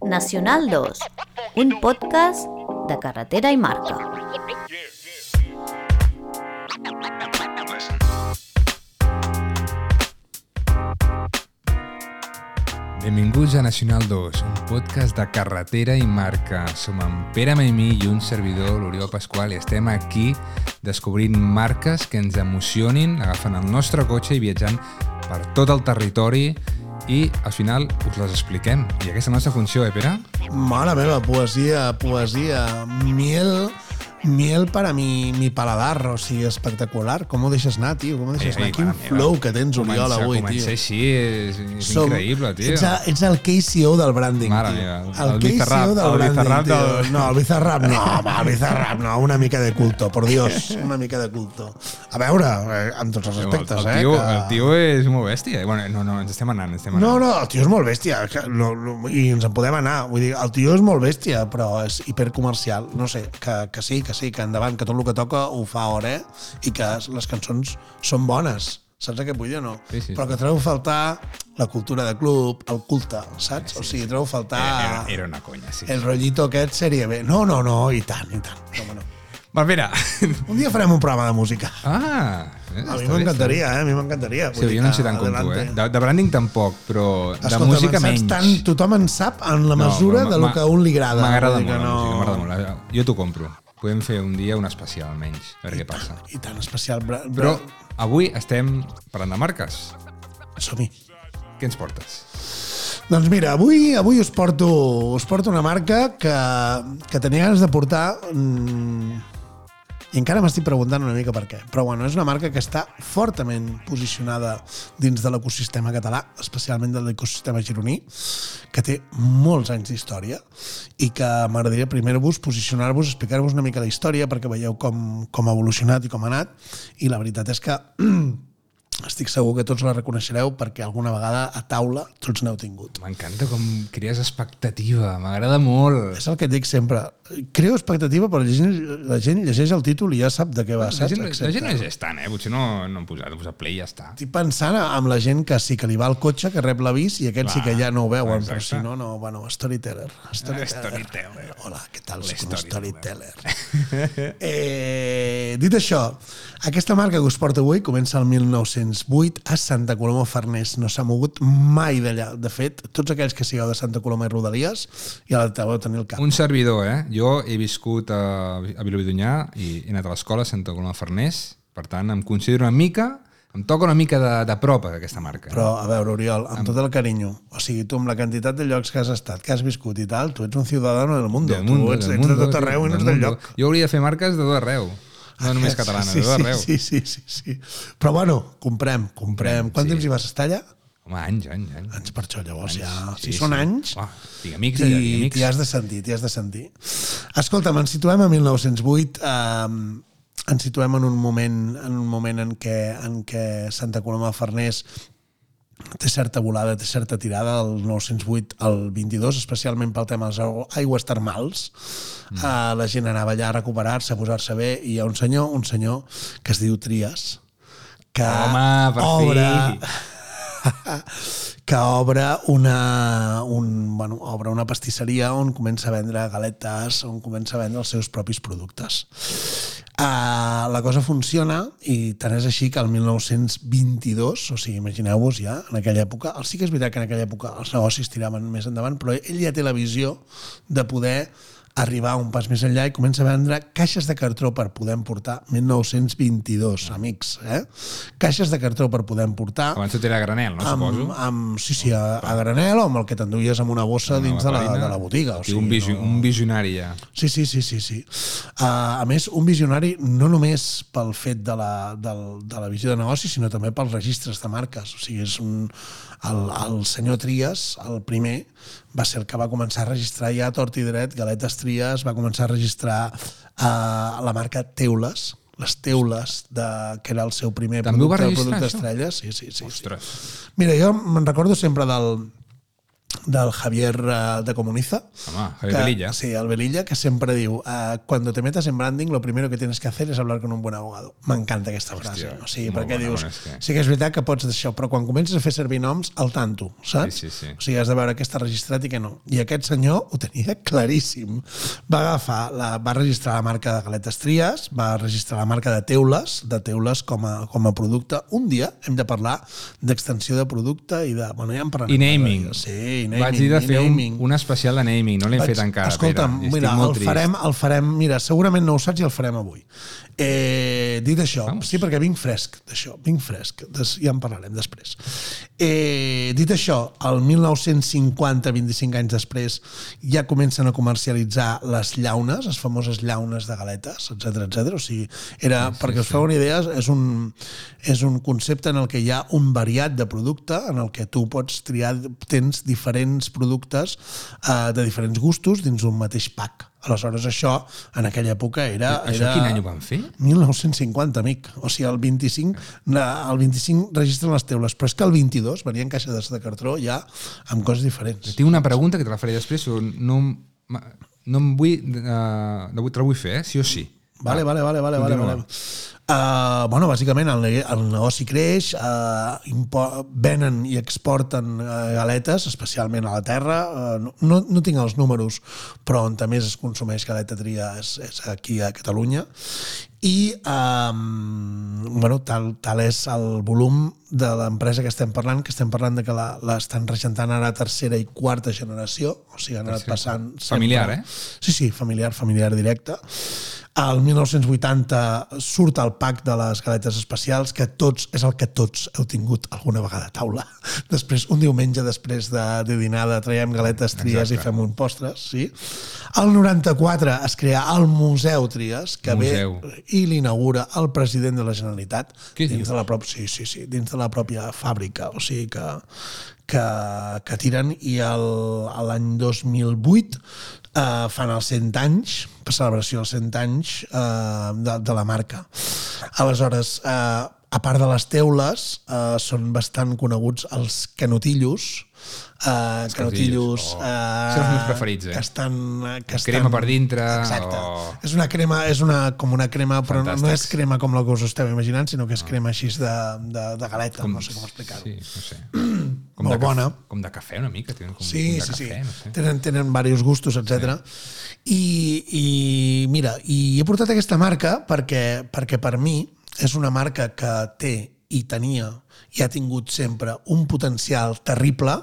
Nacional 2, un podcast de carretera i marca. Benvinguts a Nacional 2, un podcast de carretera i marca. Som en Pere Maimí i un servidor, l'Oriol Pasqual, i estem aquí descobrint marques que ens emocionin, agafant el nostre cotxe i viatjant per tot el territori i al final us les expliquem. I aquesta nostra funció, eh, Pere? Mare meva, poesia, poesia. Miel, miel para mi, mi paladar, o sigui, espectacular. Com ho deixes anar, tio? Com ho deixes anar? Quin mare meva. flow que tens, Oriol, Començar- avui, començar tio. així és, és Som- increïble, tio. Ets, a, ets el KCO del branding, Mare tio. meva, el el, KCO del el branding, Bizarrap tio. del- No, el Bizarrap no, home, el Bizarrap no, una mica de culto, por Dios, una mica de culto. A veure, eh, amb tots els aspectes, el, eh? tio, que- el tio és molt bèstia. Bueno, no, no, ens estem anant, ens estem anant. No, no, el tio és molt bèstia no, no, i ens en podem anar. Vull dir, el tio és molt bèstia, però és hipercomercial. No sé, que, que sí, que sí, que endavant, que tot el que toca ho fa hora eh? i que les cançons són bones. Saps què vull dir o no? Sí, sí, però sí. que trobo a faltar la cultura de club, el culte, saps? o sigui, trobo a faltar Era, era una conya, sí. el rotllito aquest sèrie B. No, no, no, i tant, i tant. Com no. Va, mira. Un dia farem un programa de música. Ah, eh, A mi bé, m'encantaria, eh? A mi m'encantaria. bé. Sí, jo no en sé tant com tu, eh? De, de branding tampoc, però de Escolta, música saps menys. Tant, tothom en sap en la No, mesura ma- de lo que a un li agrada. M'agrada molt dir la que música, m'agrada molt. Jo t'ho compro. Podem fer un dia un especial, almenys, a veure què passa. I tan especial. Bra, Però bra, avui estem parlant de marques. Som-hi. Què ens portes? Doncs mira, avui, avui us, porto, us porto una marca que, que tenia ganes de portar mm, i encara m'estic preguntant una mica per què. Però bueno, és una marca que està fortament posicionada dins de l'ecosistema català, especialment de l'ecosistema gironí, que té molts anys d'història i que m'agradaria primer vos posicionar-vos, explicar-vos una mica la història perquè veieu com, com ha evolucionat i com ha anat. I la veritat és que estic segur que tots la reconeixereu perquè alguna vegada a taula tots n'heu tingut. M'encanta com crees expectativa, m'agrada molt. És el que et dic sempre. Creo expectativa, però la gent, la gent llegeix el títol i ja sap de què va, La saps? gent, la gent no és tant, eh? Potser no, no han posat, han posat play i ja està. Estic pensant amb la gent que sí que li va al cotxe, que rep l'avís i aquests sí Clar, que ja no ho veuen, exacte. però si no, no, bueno, storyteller. Storyteller. Storyteller. Hola, què tal? Soc un L'storyteller. storyteller. eh, dit això, aquesta marca que us porto avui comença el 1908 a Santa Coloma Farners. No s'ha mogut mai d'allà. De fet, tots aquells que sigueu de Santa Coloma i Rodalies ja la deveu tenir al cap. Un servidor, eh? Jo he viscut a, a Vilobí d'Onyà i he anat a l'escola a Santa Coloma Farners, per tant, em considero una mica, em toca una mica de, de prop aquesta marca. Però, a veure, Oriol, amb tot el carinyo, o sigui, tu amb la quantitat de llocs que has estat, que has viscut i tal, tu ets un ciudadano del mundo. Del mundo, tu ets, del ets de tot arreu i no ets del lloc. Jo hauria de fer marques de tot arreu, no només catalanes, sí, de tot sí, arreu. Sí, sí, sí, sí. Però bueno, comprem, comprem. Quant sí. temps hi vas estar allà? Home, anys, anys, anys. Anys per això, llavors ja... Sí, Si són sí. anys, Uah, tinc amics allà, t'hi amics. t'hi has de sentir, t'hi has de sentir. Escolta'm, ens situem a 1908, eh, ens situem en un moment en un moment en què, en què Santa Coloma de Farners té certa volada, té certa tirada del 908 al 22, especialment pel tema de les aigües termals. Mm. Uh, la gent anava allà a recuperar-se, a posar-se bé, i hi ha un senyor, un senyor que es diu Trias, que Home, per obre, fi. que obre una, un, bueno, obre una pastisseria on comença a vendre galetes, on comença a vendre els seus propis productes. Uh, la cosa funciona i tant és així que el 1922, o sigui, imagineu-vos ja, en aquella època, el sí que és veritat que en aquella època els negocis tiraven més endavant, però ell ja té la visió de poder arribar un pas més enllà i comença a vendre caixes de cartró per poder emportar 1922, amics, eh? Caixes de cartró per poder emportar Abans tot era a granel, no, suposo? amb, amb, sí, sí, a, a granel o amb el que t'enduies amb una bossa Una dins de la, de la botiga. O sigui, un, visu, no... un visionari ja. Sí, sí, sí, sí. sí. Uh, a més, un visionari no només pel fet de la, del, de la visió de negoci, sinó també pels registres de marques. O sigui, és un, el, el senyor Trias, el primer, va ser el que va començar a registrar ja a tort i dret, Galetes Trias, va començar a registrar uh, la marca Teules, les teules, de, que era el seu primer També ho va producte, el registrar, producte això? estrella. Sí, sí, sí. sí. Ostres. Mira, jo me'n recordo sempre del, del Javier uh, de Comuniza. Home, Javier Velilla. Sí, el Velilla, que sempre diu uh, cuando te metas en branding, lo primero que tienes que hacer es hablar con un buen abogado. M'encanta aquesta frase. Hòstia, o sigui, molt perquè dius, bona, és que- sí que és veritat que pots d'això, però quan comences a fer servir noms, al tanto, saps? Sí, sí, sí. O sigui, has de veure què està registrat i què no. I aquest senyor ho tenia claríssim. Va agafar, la, va registrar la marca de galetes Tries, va registrar la marca de teules, de teules com a, com a producte. Un dia hem de parlar d'extensió de producte i de... Bueno, ja en parlarem. I naming. Sí, naming. Vaig dir de fer un, naming. un especial de naming, no l'hem fet encara. Escolta'm, Pere, mira, el farem, el farem, mira, segurament no ho saps i el farem avui. Eh, dit això, Vamos. sí, perquè vinc fresc d'això, vinc fresc, des, ja en parlarem després. Eh, dit això, el 1950, 25 anys després, ja comencen a comercialitzar les llaunes, les famoses llaunes de galetes, etc etc. O sigui, era, sí, sí, perquè us feu una idea, és un, és un concepte en el que hi ha un variat de producte, en el que tu pots triar, tens diferents productes eh, de diferents gustos dins un mateix pack. Aleshores, això, en aquella època, era... Això era... quin any ho van fer? 1950, amic. O sigui, el 25, na- el 25 registren les teules, però és que el 22 venien caixes de cartró ja amb coses diferents. Tinc una pregunta que te la faré després, però no, no em vull... Uh, no te la vull fer, eh? Sí o sí. Vale, vale, vale, vale, vale, vale. Uh, bueno, bàsicament el, el negoci creix, uh, venen i exporten uh, galetes, especialment a la terra. Uh, no, no tinc els números, però on més es consumeix galeta tria és, és aquí a Catalunya. I um, bueno, tal, tal és el volum de l'empresa que estem parlant, que estem parlant de que la- l'estan regentant ara tercera i quarta generació, o sigui, han anat passant... Familiar, eh? Sí, sí, familiar, familiar directe. Al 1980 surt el pack de les galetes especials, que tots és el que tots heu tingut alguna vegada a taula. Després, un diumenge després de, de dinada, traiem galetes tries Exacte. i fem un postres, sí. Al 94 es crea el Museu Tries, que Museu. ve i l'inaugura el president de la Generalitat Què dins dius? de la pròpia, sí, sí, sí, dins de la pròpia fàbrica, o sigui que, que, que tiren i el- l'any 2008 eh, fan els 100 anys, per celebració dels 100 anys eh, de, de la marca. Aleshores, eh, a part de les teules, eh, són bastant coneguts els canotillos, eh, canotillos Oh. eh, Són els meus preferits, eh? que estan, que estan Crema per dintre, exacte. o- és una crema és una, com una crema però no, no és Fantàstics. crema com la que us esteu imaginant sinó que és crema així de, de, de galeta no sé com explicar-ho Sí, no sé. Com Molt de cafè- bona. Com de cafè, una mica. Tenen com, Sí, com de sí, cafè, sí. no sé. Tenen, tenen diversos gustos, etc. I, I mira, i he portat aquesta marca perquè, perquè per mi és una marca que té i tenia i ha tingut sempre un potencial terrible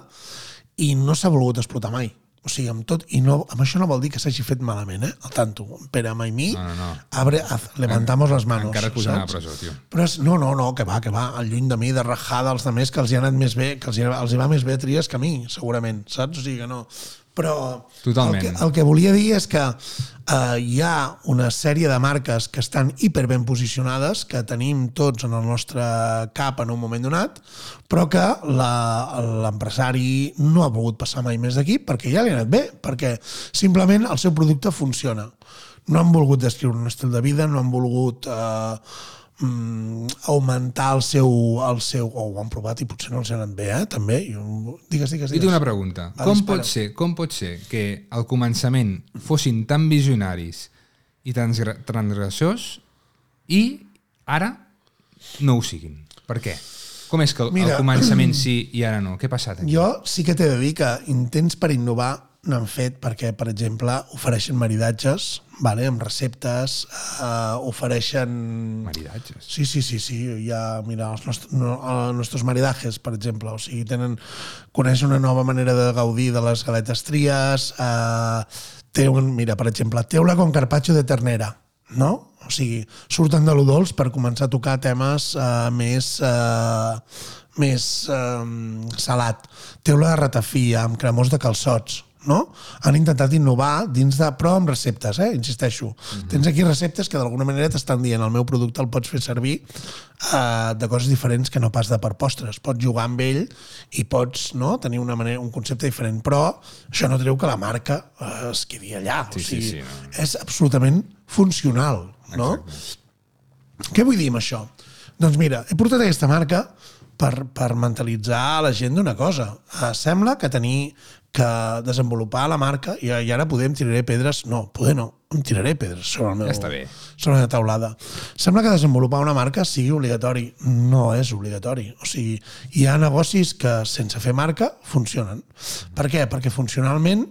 i no s'ha volgut explotar mai. O sigui, amb tot, i no, amb això no vol dir que s'hagi fet malament, eh? Al tanto, Pere Maimí, No, no, no. abre, levantamos les manos. Encara et posen a presó, tio. Però és, no, no, no, que va, que va, al lluny de mi, de rajada als altres que els hi ha anat més bé, que els hi, els hi va més bé a Tries que a mi, segurament, saps? O sigui que no. Però Totalment. El, que, el que volia dir és que eh, hi ha una sèrie de marques que estan hiper ben posicionades, que tenim tots en el nostre cap en un moment donat, però que l'empresari no ha volgut passar mai més d'aquí perquè ja li ha anat bé, perquè simplement el seu producte funciona. No han volgut descriure un estil de vida, no han volgut eh, mm, augmentar el seu, el seu... O ho han provat i potser no els ha anat bé, eh? També. Jo, digues, digues, Jo tinc digues. una pregunta. Va, com, dispara. pot ser, com pot ser que al començament fossin tan visionaris i transgra- transgressors i ara no ho siguin? Per què? Com és que al, Mira, al començament sí i ara no? Què ha passat aquí? Jo sí que t'he de dir que intents per innovar n'han fet perquè, per exemple, ofereixen maridatges vale, amb receptes, eh, ofereixen... Maridatges. Sí, sí, sí, sí. Hi ha, mira, els nostres, no, els nostres maridajes, per exemple. O sigui, tenen, coneixen una nova manera de gaudir de les galetes tries. Eh, té un, mira, per exemple, teula con carpaccio de ternera, no? O sigui, surten de lo dolç per començar a tocar temes eh, més... Eh, més eh, salat. Teula de ratafia, amb cremós de calçots, no? Han intentat innovar dins de... però amb receptes, eh? insisteixo. Tens aquí receptes que d'alguna manera t'estan dient el meu producte el pots fer servir eh, de coses diferents que no pas de per postres. Pots jugar amb ell i pots no, tenir una manera, un concepte diferent, però això no treu que la marca eh, es quedi allà. Sí, o sí, sigui, sí, no. És absolutament funcional. No? Exacte. Què vull dir amb això? Doncs mira, he portat aquesta marca per, per mentalitzar la gent d'una cosa. Uh, sembla que tenir que desenvolupar la marca i, i ara podem tiraré pedres, no, poder no, em tiraré pedres sobre el meu, Ja està bé. sobre la taulada. Sembla que desenvolupar una marca sigui obligatori. No és obligatori. O sigui, hi ha negocis que sense fer marca funcionen. Per què? Perquè funcionalment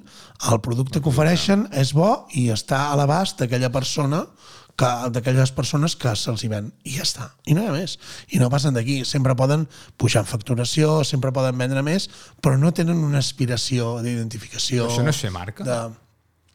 el producte que ofereixen és bo i està a l'abast d'aquella persona d'aquelles persones que se'ls hi ven. I ja està. I no hi ha més. I no passen d'aquí. Sempre poden pujar en facturació, sempre poden vendre més, però no tenen una aspiració d'identificació. Això no és fer marca? De...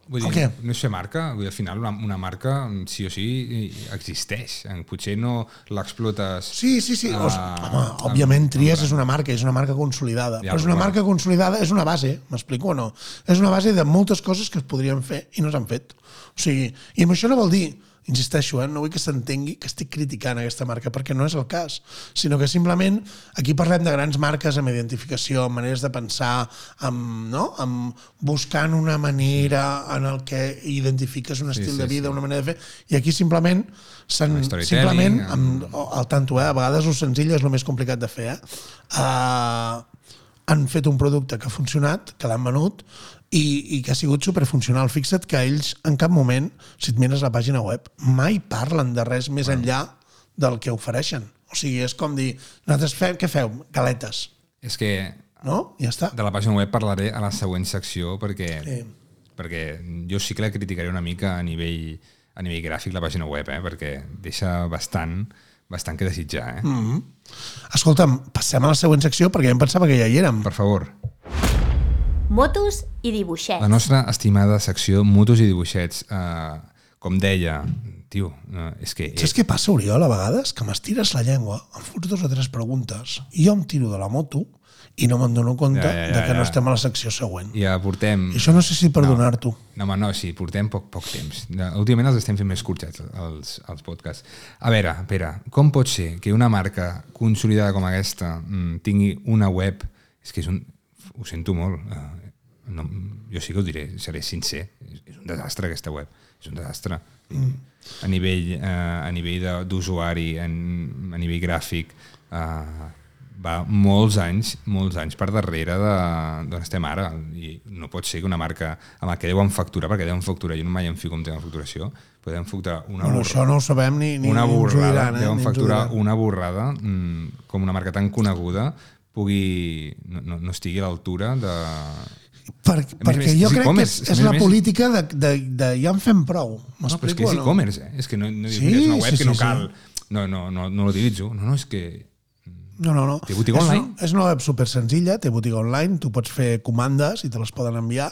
Vull dir, què? no és fer marca, vull dir, al final una, una marca sí o sí existeix. Potser no l'explotes... Sí, sí, sí. Ah, Uh, home, òbviament Tries és una marca, és una marca consolidada. Ja, però és una clar. marca consolidada, és una base, m'explico o no? És una base de moltes coses que es podrien fer i no s'han fet. O sigui, i amb això no vol dir insisteixo, eh, no vull que s'entengui que estic criticant aquesta marca, perquè no és el cas, sinó que simplement aquí parlem de grans marques amb identificació, amb maneres de pensar, amb, no? amb buscant una manera en el que identifiques un estil sí, de vida, sí. una manera de fer, i aquí simplement s'han simplement amb- amb, al tanto, eh? a vegades el senzill és el més complicat de fer, eh? Uh, han fet un producte que ha funcionat, que l'han venut, i, i que ha sigut superfuncional. Fixa't que ells, en cap moment, si et mires la pàgina web, mai parlen de res més enllà del que ofereixen. O sigui, és com dir, nosaltres fem, què feu? Galetes. És que No? Ja està. de la pàgina web parlaré a la següent secció perquè, Sí. perquè jo sí que la criticaré una mica a nivell, a nivell gràfic la pàgina web, eh? perquè deixa bastant, bastant que desitjar. Eh? Mm. Escolta'm, passem a la següent secció perquè em pensava que ja hi érem. Per favor, Motos i dibuixets. la nostra estimada secció Motos i dibuixets. Uh, com deia, tio, uh, és que... Saps què passa, Oriol, a vegades? Que m'estires la llengua, em fots dos o tres preguntes, i jo em tiro de la moto i no me'n dono compte Ja, ja, ja, de que no ja. estem a la secció següent. Ja portem... I això no sé si perdonar-t'ho. No, home, no, sí, portem poc, poc temps. Últimament els estem fent més curtets, els, els podcasts. A veure, Pere, com pot ser que una marca consolidada com aquesta mm, tingui una web... És que és un... Ho sento molt. eh, no, jo sí que ho diré, seré sincer. És, és un desastre, aquesta web. És un desastre. Mm. A nivell, eh, a nivell d'usuari, en- a nivell gràfic... Eh, va molts anys, molts anys per darrere d'on estem ara i no pot ser que una marca amb la que deuen facturar, perquè deuen facturar, jo no mai em fico en tema de facturació, deuen facturar una, Bueno, borra, això no ho sabem ni, ni, una ni ens ho diran, eh? deuen facturar una borrada mm, com una marca tan coneguda pugui, no, no, no estigui a l'altura de... Per, més, perquè és jo crec que és, és és més, la més- política de, de, de ja en fem prou. No, però és que és e-commerce, eh? és que no, no, Sí, mira, és una web sí, que no sí, sí. cal, no, no, no, no l'utilitzo, no, no, és que No, no, no. Té botiga és online? Una, és una web super senzilla, té botiga online, tu pots fer comandes i te les poden enviar,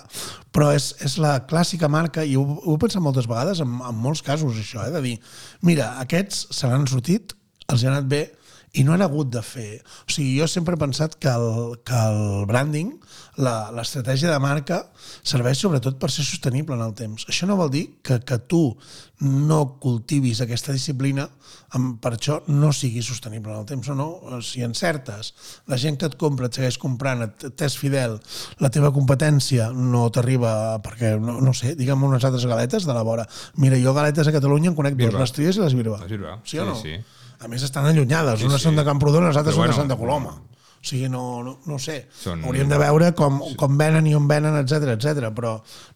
però és, és la clàssica marca, i ho, ho he pensat moltes vegades, en, en molts casos, això, eh, de dir, mira, aquests se n'han sortit, els ha anat bé, i no han hagut de fer... O sigui, jo sempre he pensat que el, que el branding, la- l'estratègia de marca, serveix sobretot per ser sostenible en el temps. Això no vol dir que, que tu no cultivis aquesta disciplina, amb, per això no sigui sostenible en el temps o no. Si encertes, la gent que et compra et segueix comprant, t'és fidel, la teva competència no t'arriba perquè, no, no sé, digue'm unes altres galetes de la vora. Mira, jo galetes a Catalunya en conec dos, Birba. les Tries i les Birba. Les Birba, Sí o no? sí, sí. A més, estan allunyades. Sí, unes sí. són de Camprodon, les altres Però són de bueno, Santa Coloma. O sigui, no, no, no sé. Són- Hauríem de veure com, com venen i on venen, etc etc. Però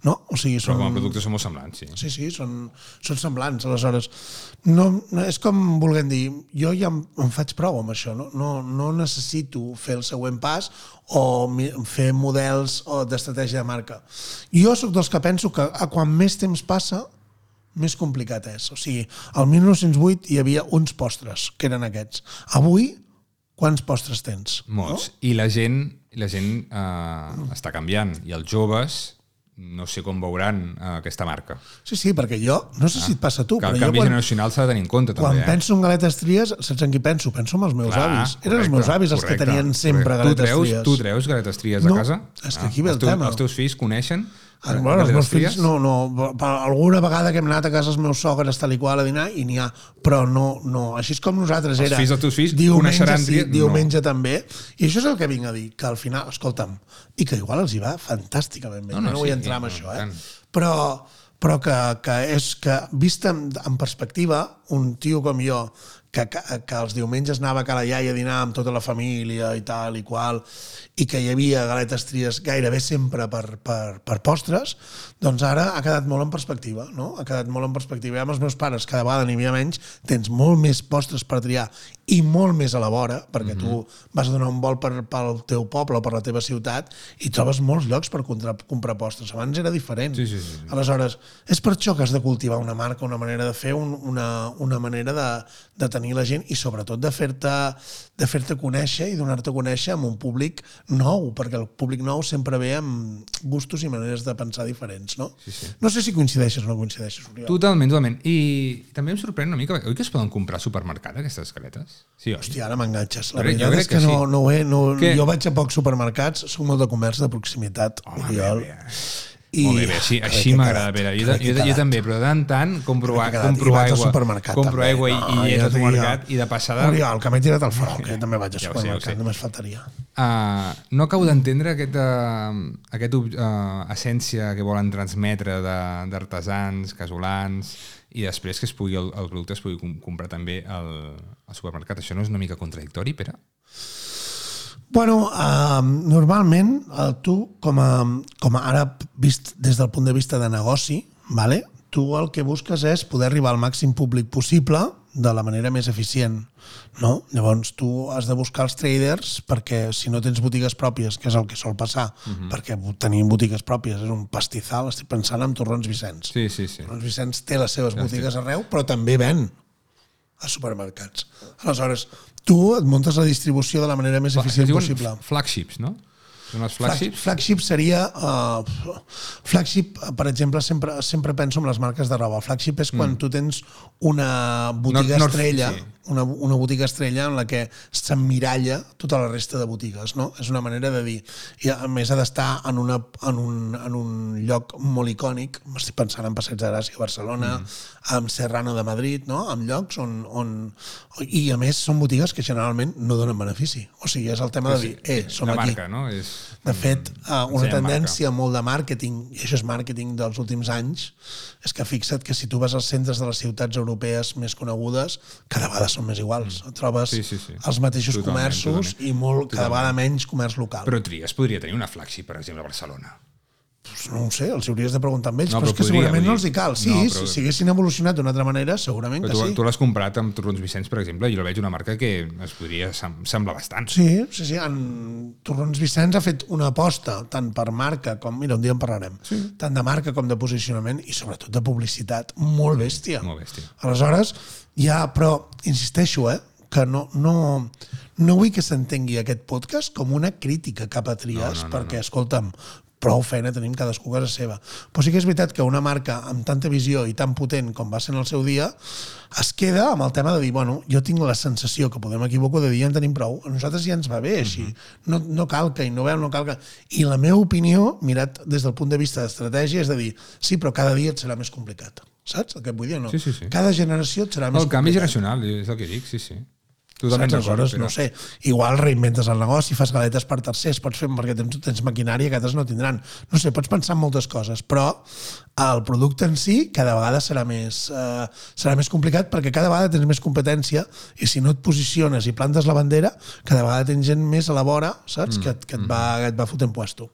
no, o sigui, Però són... com a producte som molt semblants, sí. Sí, sí, són, són semblants. Aleshores, no, no, és com vulguem dir, jo ja em, em faig prou amb això, no? No, no necessito fer el següent pas o fer models o d'estratègia de marca. Jo sóc dels que penso que a quan més temps passa, més complicat és. O sigui, al 1908 hi havia uns postres, que eren aquests. Avui, quants postres tens? Molts. I la gent, la gent eh, està canviant. I els joves no sé com veuran eh, aquesta marca. Sí, sí, perquè jo, no sé si et passa a tu, Que el però jo canvi quan, generacional s'ha de tenir en compte, Quan també. eh? penso en galetes tries, saps en qui penso? Penso en els meus Clar, avis. Eren els correcte, meus avis els que correcte, tenien sempre correcte. galetes tu treus, tries. Tu treus galetes tries No, a casa? és que aquí ve el els teus, tema. Els teus fills coneixen Eh, bueno, els meus fills, no, no, alguna vegada que hem anat a casa els meus sogres tal i qual a dinar i n'hi ha, però no, no, així és com nosaltres Els era. fills dels teus fills diumenge coneixeran sí, tria- no. diumenge també, i això és el que vinc a dir, que al final, escolta'm, i que igual els hi va fantàsticament bé, No, no, no, no, vull sí, entrar en no, això, eh? tant. però, però que, que és que, vist en, en perspectiva, un tio com jo, que, que, que els diumenges anava a Cala Iaia a dinar amb tota la família i tal i qual, i que hi havia galetes tries gairebé sempre per, per, per postres, doncs ara ha quedat molt en perspectiva, no? Ha quedat molt en perspectiva. I amb els meus pares cada vegada n'hi havia menys, tens molt més postres per triar i molt més a la vora, perquè mm -hmm. tu vas a donar un vol per, pel teu poble o per la teva ciutat i trobes molts llocs per comprar, comprar postres. Abans era diferent. Sí, sí, sí, sí. Aleshores, és per això que has de cultivar una marca, una manera de fer, un, una, una manera de, de tenir la gent i sobretot de fer-te de fer-te conèixer i donar-te a conèixer amb un públic nou, perquè el públic nou sempre ve amb gustos i maneres de pensar diferents, no? Sí, sí. No sé si coincideixes o no coincideixes, Oriol. Totalment, totalment. I també em sorprèn una mica, oi que es poden comprar al supermercat aquestes galetes? Sí, oi? Hòstia, ara m'enganxes. La jo veritat crec és que, que no, sí. no ho he... No, jo vaig a pocs supermercats, soc molt de comerç de proximitat, Home, Oriol. bé, bé. Molt bé, bé, així, així m'agrada, Pere. Jo, jo, jo quedat. també, però de tant en tant compro, I aigua, supermercat, compro també. aigua i, No, i llet jo al supermercat i de passada... Oriol, que m'he tirat el froc, eh? també vaig al Ja supermercat, sé. només faltaria. Uh, no acabo d'entendre aquesta, aquest, uh, essència que volen transmetre de- d'artesans, casolans, i després que es pugui, el, el producte es pugui com- comprar també al, al supermercat. Això no és una mica contradictori, Pere? Bueno, uh, normalment uh, tu, com a, com a ara vist des del punt de vista de negoci, vale? tu el que busques és poder arribar al màxim públic possible de la manera més eficient. No? Llavors tu has de buscar els traders perquè si no tens botigues pròpies, que és el que sol passar, uh -huh. perquè tenir botigues pròpies és un pastizal, estic pensant en Torrons Vicenç. Sí, sí, sí. Torrons Vicenç té les seves botigues arreu, però també ven a supermercats. Aleshores, tu et muntes la distribució de la manera més eficient possible. Flagships, no? Són els Flag, flagships? flagship seria... Uh, flagship, per exemple, sempre, sempre penso en les marques de roba. Flagship és quan tu tens una botiga Nord- estrella, sí. Una, una botiga estrella en la que s'emmiralla tota la resta de botigues, no? És una manera de dir... I a més ha d'estar en, una, en, un, en un lloc molt icònic, m'estic pensant en Passeig de Gràcia a Barcelona, mm. en Serrano de Madrid, no? En llocs on, on... I a més són botigues que generalment no donen benefici. O sigui, és el tema de dir, eh, som la aquí. marca, no? És, De fet, uh, una tendència molt de màrqueting, i això és màrqueting dels últims anys, és que fixa't que si tu vas als centres de les ciutats europees més conegudes, cada vegada són més iguals. Trobes Mm. Sí, sí, sí. els mateixos Totalment, comerços totalment. i molt, cada vegada menys comerç local. Però Trias podria tenir una flagship, per exemple, a Barcelona. Pues no ho sé, els hauries de preguntar amb ells, No, però, però és que podria, segurament vull no dir- els hi cal. Sí, no, no, però- si haguessin evolucionat d'una altra manera, segurament Però que tu, sí. tu l'has comprat amb Torrons Vicenç, per exemple, i jo veig una marca que es podria sem sembla bastant. Sí, sí, sí. En Torrons Vicenç ha fet una aposta tant per marca com... Mira, un dia en parlarem. Sí. Tant de marca com de posicionament i sobretot de publicitat molt bèstia. Molt bèstia. Aleshores, ja, però insisteixo, eh, que no, no, no vull que s'entengui aquest podcast com una crítica cap a Trias, No, no, no, perquè, escolta'm, prou feina tenim cadascú a casa seva. Però sí que és veritat que una marca amb tanta visió i tan potent com va ser en el seu dia es queda amb el tema de dir, bueno, jo tinc la sensació que podem equivocar de dir ja en tenim prou, a nosaltres ja ens va bé així, no, no cal que innovem, no cal que... I la meva opinió, mirat des del punt de vista d'estratègia, és de dir, sí, però cada dia et serà més complicat. Saps el que et vull dir? No? Sí, sí, sí. Cada generació et serà més El canvi complicat. generacional, és el que dic, sí, sí. Totalment Saps? Aleshores, no sé, igual reinventes el negoci, fas galetes per tercers, pots fer perquè tens, tens maquinària que altres no tindran. No sé, pots pensar en moltes coses, però el producte en si cada vegada serà més, eh, serà més complicat perquè cada vegada tens més competència i si no et posiciones i plantes la bandera, cada vegada tens gent més a la vora, saps? que, et- que, et va, que et va fotent puesto.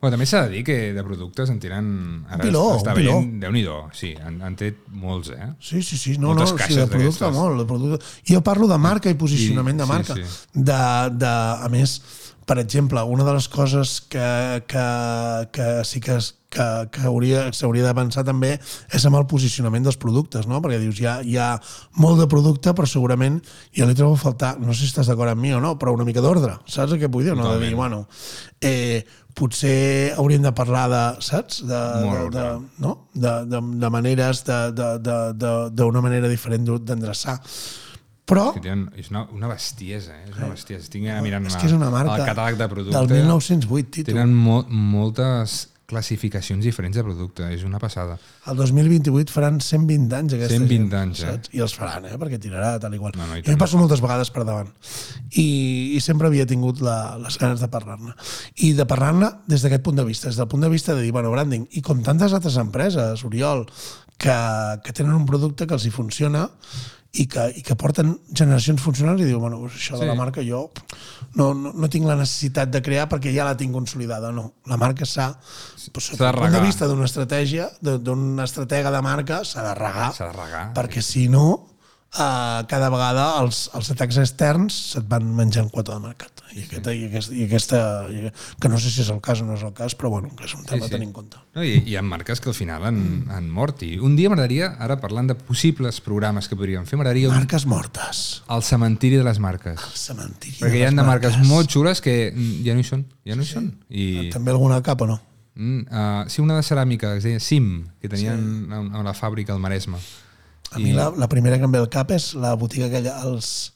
Bueno, també s'ha de dir que de productes en tenen... Ara piló, està un piló. déu nhi sí, han, han tret molts, eh? Sí, sí, sí. No, Moltes no, sí, de producte molt. De producte. Jo parlo de marca i posicionament Sí, de sí, marca. sí. De, de, a més, per exemple, una de les coses que, que, que sí que, que, que hauria- s'hauria de pensar també és amb el posicionament dels productes, no? perquè dius, hi ha, hi ha molt de producte, però segurament jo li trobo a faltar, no sé si estàs d'acord amb mi o no, però una mica d'ordre, saps el que vull dir? No? De dir, Totalment. bueno, eh, potser hauríem de parlar de, saps? De, Molt de, de, no? de, de, de maneres, d'una manera diferent d'endreçar. Però Que tenen, és una, una bestiesa, eh? És una bestiesa. Estic mirant és que és una marca el catàleg de producte. del 1908, Tito. Tenen mo moltes classificacions diferents de producte. És una passada. El 2028 faran 120 anys aquesta 120 gent, anys, eh? saps? I els faran, eh? perquè tirarà tal i qual. No, no, i jo hi passo moltes vegades per davant i, i sempre havia tingut la, les ganes de parlar-ne. I de parlar-ne des d'aquest punt de vista, des del punt de vista de dir, bueno, branding, i com tantes altres empreses, Oriol, que, que tenen un producte que els hi funciona i que, i que porten generacions funcionals i diu, bueno, això Sí. de la marca jo no, no, no tinc la necessitat de crear perquè ja la tinc consolidada, no. La marca s'ha, doncs, de punt de vista d'una estratègia, de- d'un estratega de marca, s'ha de regar, de regar. perquè si no, uh, cada vegada els, els atacs externs se't van menjant quota de mercat. I, aquesta, i, aquesta, i aquesta, i, que no sé si és el cas o no és el cas, però bueno, que és un tema Sí, sí, sí. a tenir en compte. No, i, hi ha marques que al final han, han mort. I un dia m'agradaria, ara parlant de possibles programes que podríem fer, m'agradaria un, Marques mortes. el cementiri de les marques. Cementiri. Perquè hi ha de marques molt xules que mm, ja no hi són. Ja no hi són. I, També alguna al cap o no? mm, uh, sí, una de ceràmica que es deia Sim, que tenien sí. a, a la fàbrica al Maresme. A mi la, la primera que em ve al cap és la botiga aquella, els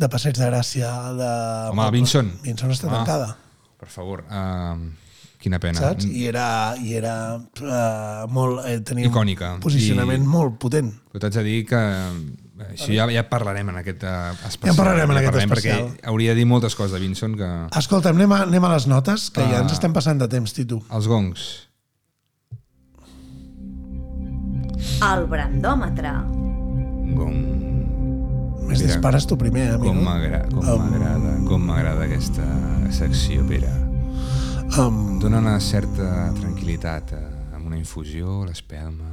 de Passeig de Gràcia de... Home, Vinson. Vinson està Ah. tancada, Per favor, uh, quina pena. saps? I era, i era uh, molt... Eh, tenia Icònica. un posicionament I- molt potent. Però t'haig de dir que eh, això ja, ja parlarem en aquest uh, especial. Ja en parlarem en aquest especial. Perquè hauria de dir moltes coses de Vinson que... Escolta, anem a, anem a les notes, que ja Ah. ens estem passant de temps, Titu. Els gongs. El brandòmetre. Gong. Més Mira, dispares tu primer, Com amigo. m'agrada, com m'agrada, com m'agrada aquesta secció, Pere. Um, Dóna una certa tranquil·litat eh, amb una infusió, l'espelma...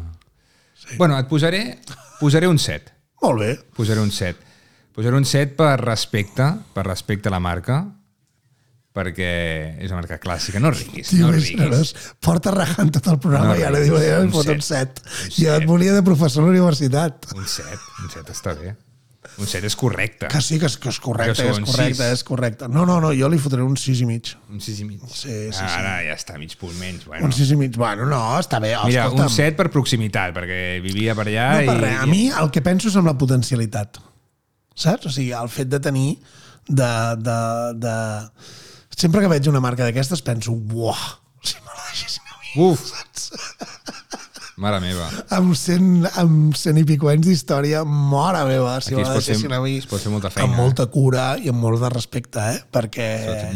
Sí. Bueno, et posaré, posaré un 7. molt bé. Posaré un 7. Posaré un 7 per respecte, per respecte a la marca, perquè és una marca clàssica. No riguis, Tio, no riguis. és, porta rajant tot el programa No, i ara diu, ja em fot un set. 7. Jo et volia de professor a la universitat. Un 7, un 7 està bé. Un 7 és correcte. Que sí, que és, que és correcte, Que és correcte, és correcte. No, no, no, jo li fotré un 6 i mig. Un 6 i mig. Sí, sí, sí. Ara ja està, mig punt menys. Bueno. Un 6 i mig. Bueno, no, està bé. Mira, escolta'm. un 7 per proximitat, perquè vivia per allà No per i... res. A mi el que penso és amb la potencialitat. Saps? O sigui, el fet de tenir de, de, de... Sempre que veig una marca d'aquestes penso, buah, si me la deixessin a mi. Uf! Mare meva. Amb cent, amb cent i pico anys d'història, mare meva, si Aquí me la deixessin a mi. es pot fer molta feina, Amb eh? molta cura i amb molt de respecte, eh? Perquè...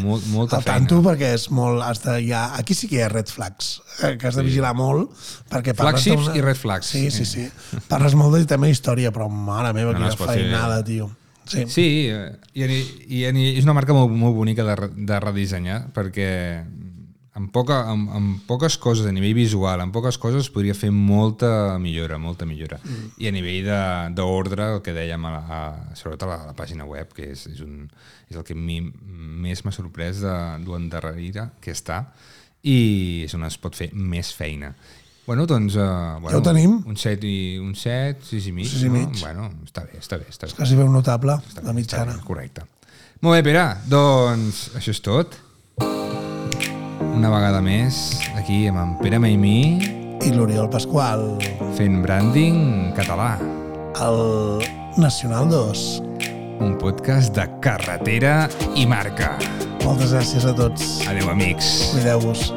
molt- molta al tanto, feina. perquè és molt... Has de, ja, aquí sí que hi ha red flags, eh, que has de vigilar molt, perquè parles Flagships d'una- i red flags. Sí, sí, sí. Parles molt del tema història, però mare meva, No, no, quina fer- feinada, tio. Sí. Sí, i, i, i és una marca molt, molt bonica de, de redissenyar, perquè amb, poca, amb, amb poques coses a nivell visual, amb poques coses es podria fer molta millora, molta millora. Mm. I a nivell de- d'ordre, el que dèiem, a, la, a, sobretot a la, a la pàgina web, que és, és, un, és el que mi més m'ha sorprès de, d'endarrerida que està, i és on es pot fer més feina. Bueno, doncs... Uh, bueno, ho tenim. Un 7 i un 7, 6 i mig. Sis i mig. No? Bueno, està bé, està bé. Està bé. Quasi veu notable, Està la mitjana. bé, Correcte. Molt bé, Pere. Doncs això és tot. Una vegada més, aquí amb en Pere Maimí, I l'Oriol Pasqual, fent branding català. el Nacional 2. Un podcast de carretera i marca. Moltes gràcies a tots. Adeu, amics. Cuideu-vos.